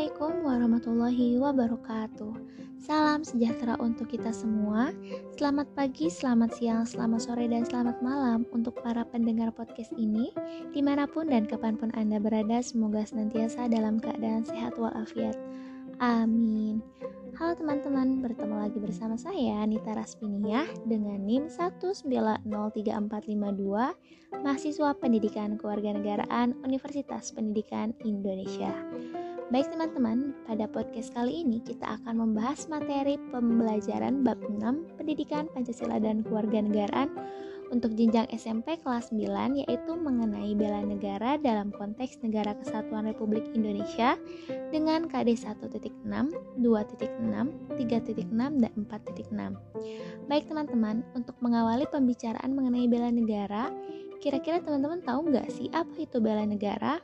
Assalamualaikum warahmatullahi wabarakatuh. Salam sejahtera untuk kita semua. Selamat pagi, selamat siang, selamat sore, dan selamat malam untuk para pendengar podcast ini. Di mana pun dan kapan pun Anda berada, semoga senantiasa dalam keadaan sehat walafiat. Amin. Halo teman-teman, bertemu lagi bersama saya Nita Raspiniah dengan NIM 1903452, mahasiswa Pendidikan Kewarganegaraan Universitas Pendidikan Indonesia. Baik teman-teman, pada podcast kali ini kita akan membahas materi pembelajaran bab 6 Pendidikan Pancasila dan Kewarganegaraan untuk jenjang SMP kelas 9 yaitu mengenai bela negara dalam konteks Negara Kesatuan Republik Indonesia dengan KD 1.6, 2.6, 3.6, dan 4.6. Baik teman-teman, untuk mengawali pembicaraan mengenai bela negara, kira-kira teman-teman tahu nggak sih apa itu bela negara?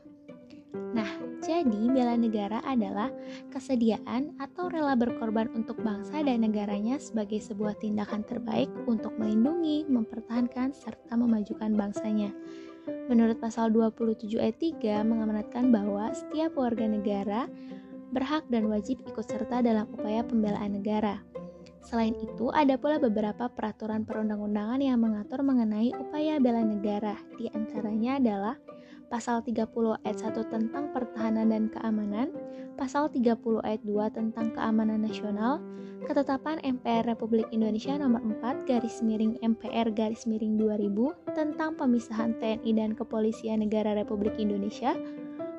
Nah, jadi bela negara adalah kesediaan atau rela berkorban untuk bangsa dan negaranya sebagai sebuah tindakan terbaik untuk melindungi, mempertahankan, serta memajukan bangsanya. Menurut pasal 27 ayat 3 mengamanatkan bahwa setiap warga negara berhak dan wajib ikut serta dalam upaya pembelaan negara. Selain itu, ada pula beberapa peraturan perundang-undangan yang mengatur mengenai upaya bela negara. Di antaranya adalah pasal 30 ayat 1 tentang pertahanan dan keamanan, pasal 30 ayat 2 tentang keamanan nasional, ketetapan MPR Republik Indonesia nomor 4 garis miring MPR garis miring 2000 tentang pemisahan TNI dan Kepolisian Negara Republik Indonesia,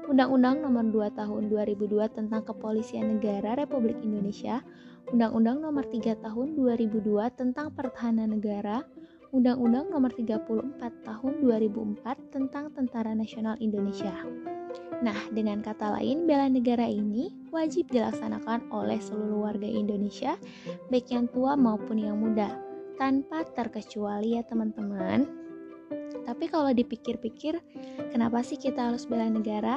Undang-Undang Nomor 2 Tahun 2002 tentang Kepolisian Negara Republik Indonesia, Undang-Undang Nomor 3 Tahun 2002 tentang Pertahanan Negara, Undang-Undang Nomor 34 Tahun 2004 tentang Tentara Nasional Indonesia. Nah, dengan kata lain, bela negara ini wajib dilaksanakan oleh seluruh warga Indonesia, baik yang tua maupun yang muda, tanpa terkecuali ya teman-teman. Tapi kalau dipikir-pikir, kenapa sih kita harus bela negara?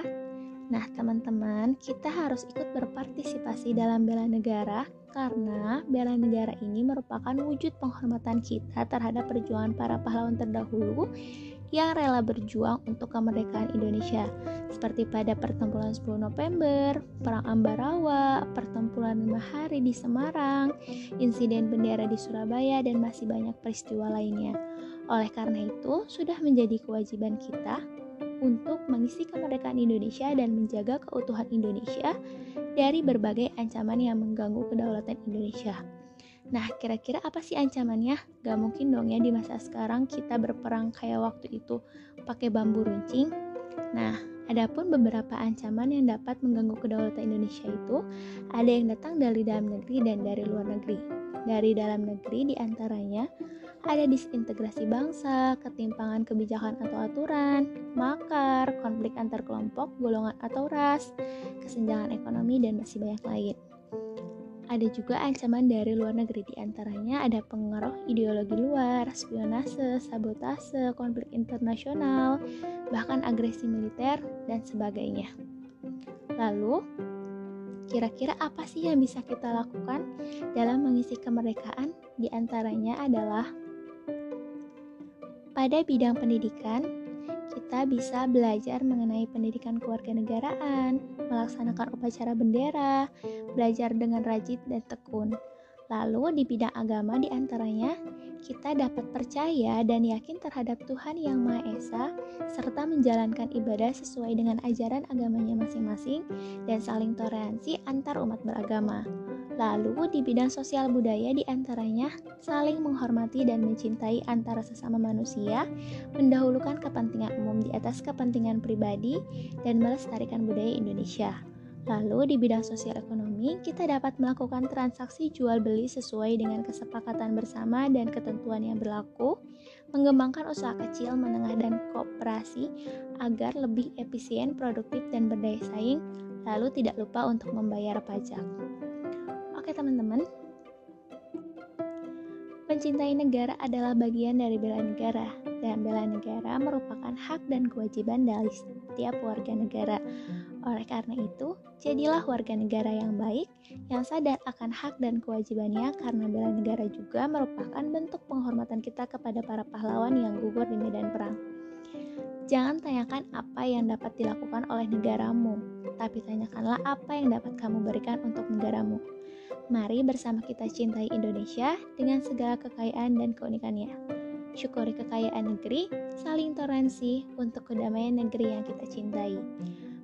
Nah, teman-teman, kita harus ikut berpartisipasi dalam bela negara karena bela negara ini merupakan wujud penghormatan kita terhadap perjuangan para pahlawan terdahulu yang rela berjuang untuk kemerdekaan Indonesia seperti pada pertempuran 10 November, Perang Ambarawa, pertempuran lima hari di Semarang, insiden bendera di Surabaya, dan masih banyak peristiwa lainnya. Oleh karena itu, sudah menjadi kewajiban kita untuk mengisi kemerdekaan Indonesia dan menjaga keutuhan Indonesia dari berbagai ancaman yang mengganggu kedaulatan Indonesia. Nah, kira-kira apa sih ancamannya? Gak mungkin dong ya di masa sekarang kita berperang kayak waktu itu pakai bambu runcing. Nah, adapun beberapa ancaman yang dapat mengganggu kedaulatan Indonesia itu ada yang datang dari dalam negeri dan dari luar negeri. Dari dalam negeri di antaranya ada disintegrasi bangsa, ketimpangan kebijakan atau aturan, makar, konflik antar kelompok, golongan atau ras, kesenjangan ekonomi, dan masih banyak lain. Ada juga ancaman dari luar negeri, di antaranya ada pengaruh ideologi luar, spionase, sabotase, konflik internasional, bahkan agresi militer, dan sebagainya. Lalu, kira-kira apa sih yang bisa kita lakukan dalam mengisi kemerdekaan? Di antaranya adalah pada bidang pendidikan, kita bisa belajar mengenai pendidikan kewarganegaraan, melaksanakan upacara bendera, belajar dengan rajin dan tekun. Lalu di bidang agama di antaranya, kita dapat percaya dan yakin terhadap Tuhan Yang Maha Esa, serta menjalankan ibadah sesuai dengan ajaran agamanya masing-masing dan saling toleransi antar umat beragama. Lalu di bidang sosial budaya di antaranya saling menghormati dan mencintai antara sesama manusia, mendahulukan kepentingan umum di atas kepentingan pribadi, dan melestarikan budaya Indonesia. Lalu di bidang sosial ekonomi, kita dapat melakukan transaksi jual beli sesuai dengan kesepakatan bersama dan ketentuan yang berlaku, mengembangkan usaha kecil, menengah, dan kooperasi agar lebih efisien, produktif, dan berdaya saing, lalu tidak lupa untuk membayar pajak. Oke teman-teman, mencintai negara adalah bagian dari bela negara dan bela negara merupakan hak dan kewajiban dari setiap warga negara. Oleh karena itu, jadilah warga negara yang baik, yang sadar akan hak dan kewajibannya karena bela negara juga merupakan bentuk penghormatan kita kepada para pahlawan yang gugur di medan perang. Jangan tanyakan apa yang dapat dilakukan oleh negaramu, tapi tanyakanlah apa yang dapat kamu berikan untuk negaramu. Mari bersama kita cintai Indonesia dengan segala kekayaan dan keunikannya. Syukuri kekayaan negeri, saling toleransi untuk kedamaian negeri yang kita cintai.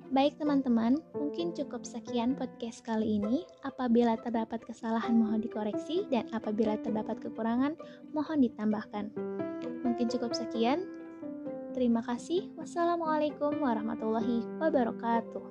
Baik teman-teman, mungkin cukup sekian podcast kali ini. Apabila terdapat kesalahan mohon dikoreksi dan apabila terdapat kekurangan mohon ditambahkan. Mungkin cukup sekian. Terima kasih. Wassalamualaikum warahmatullahi wabarakatuh.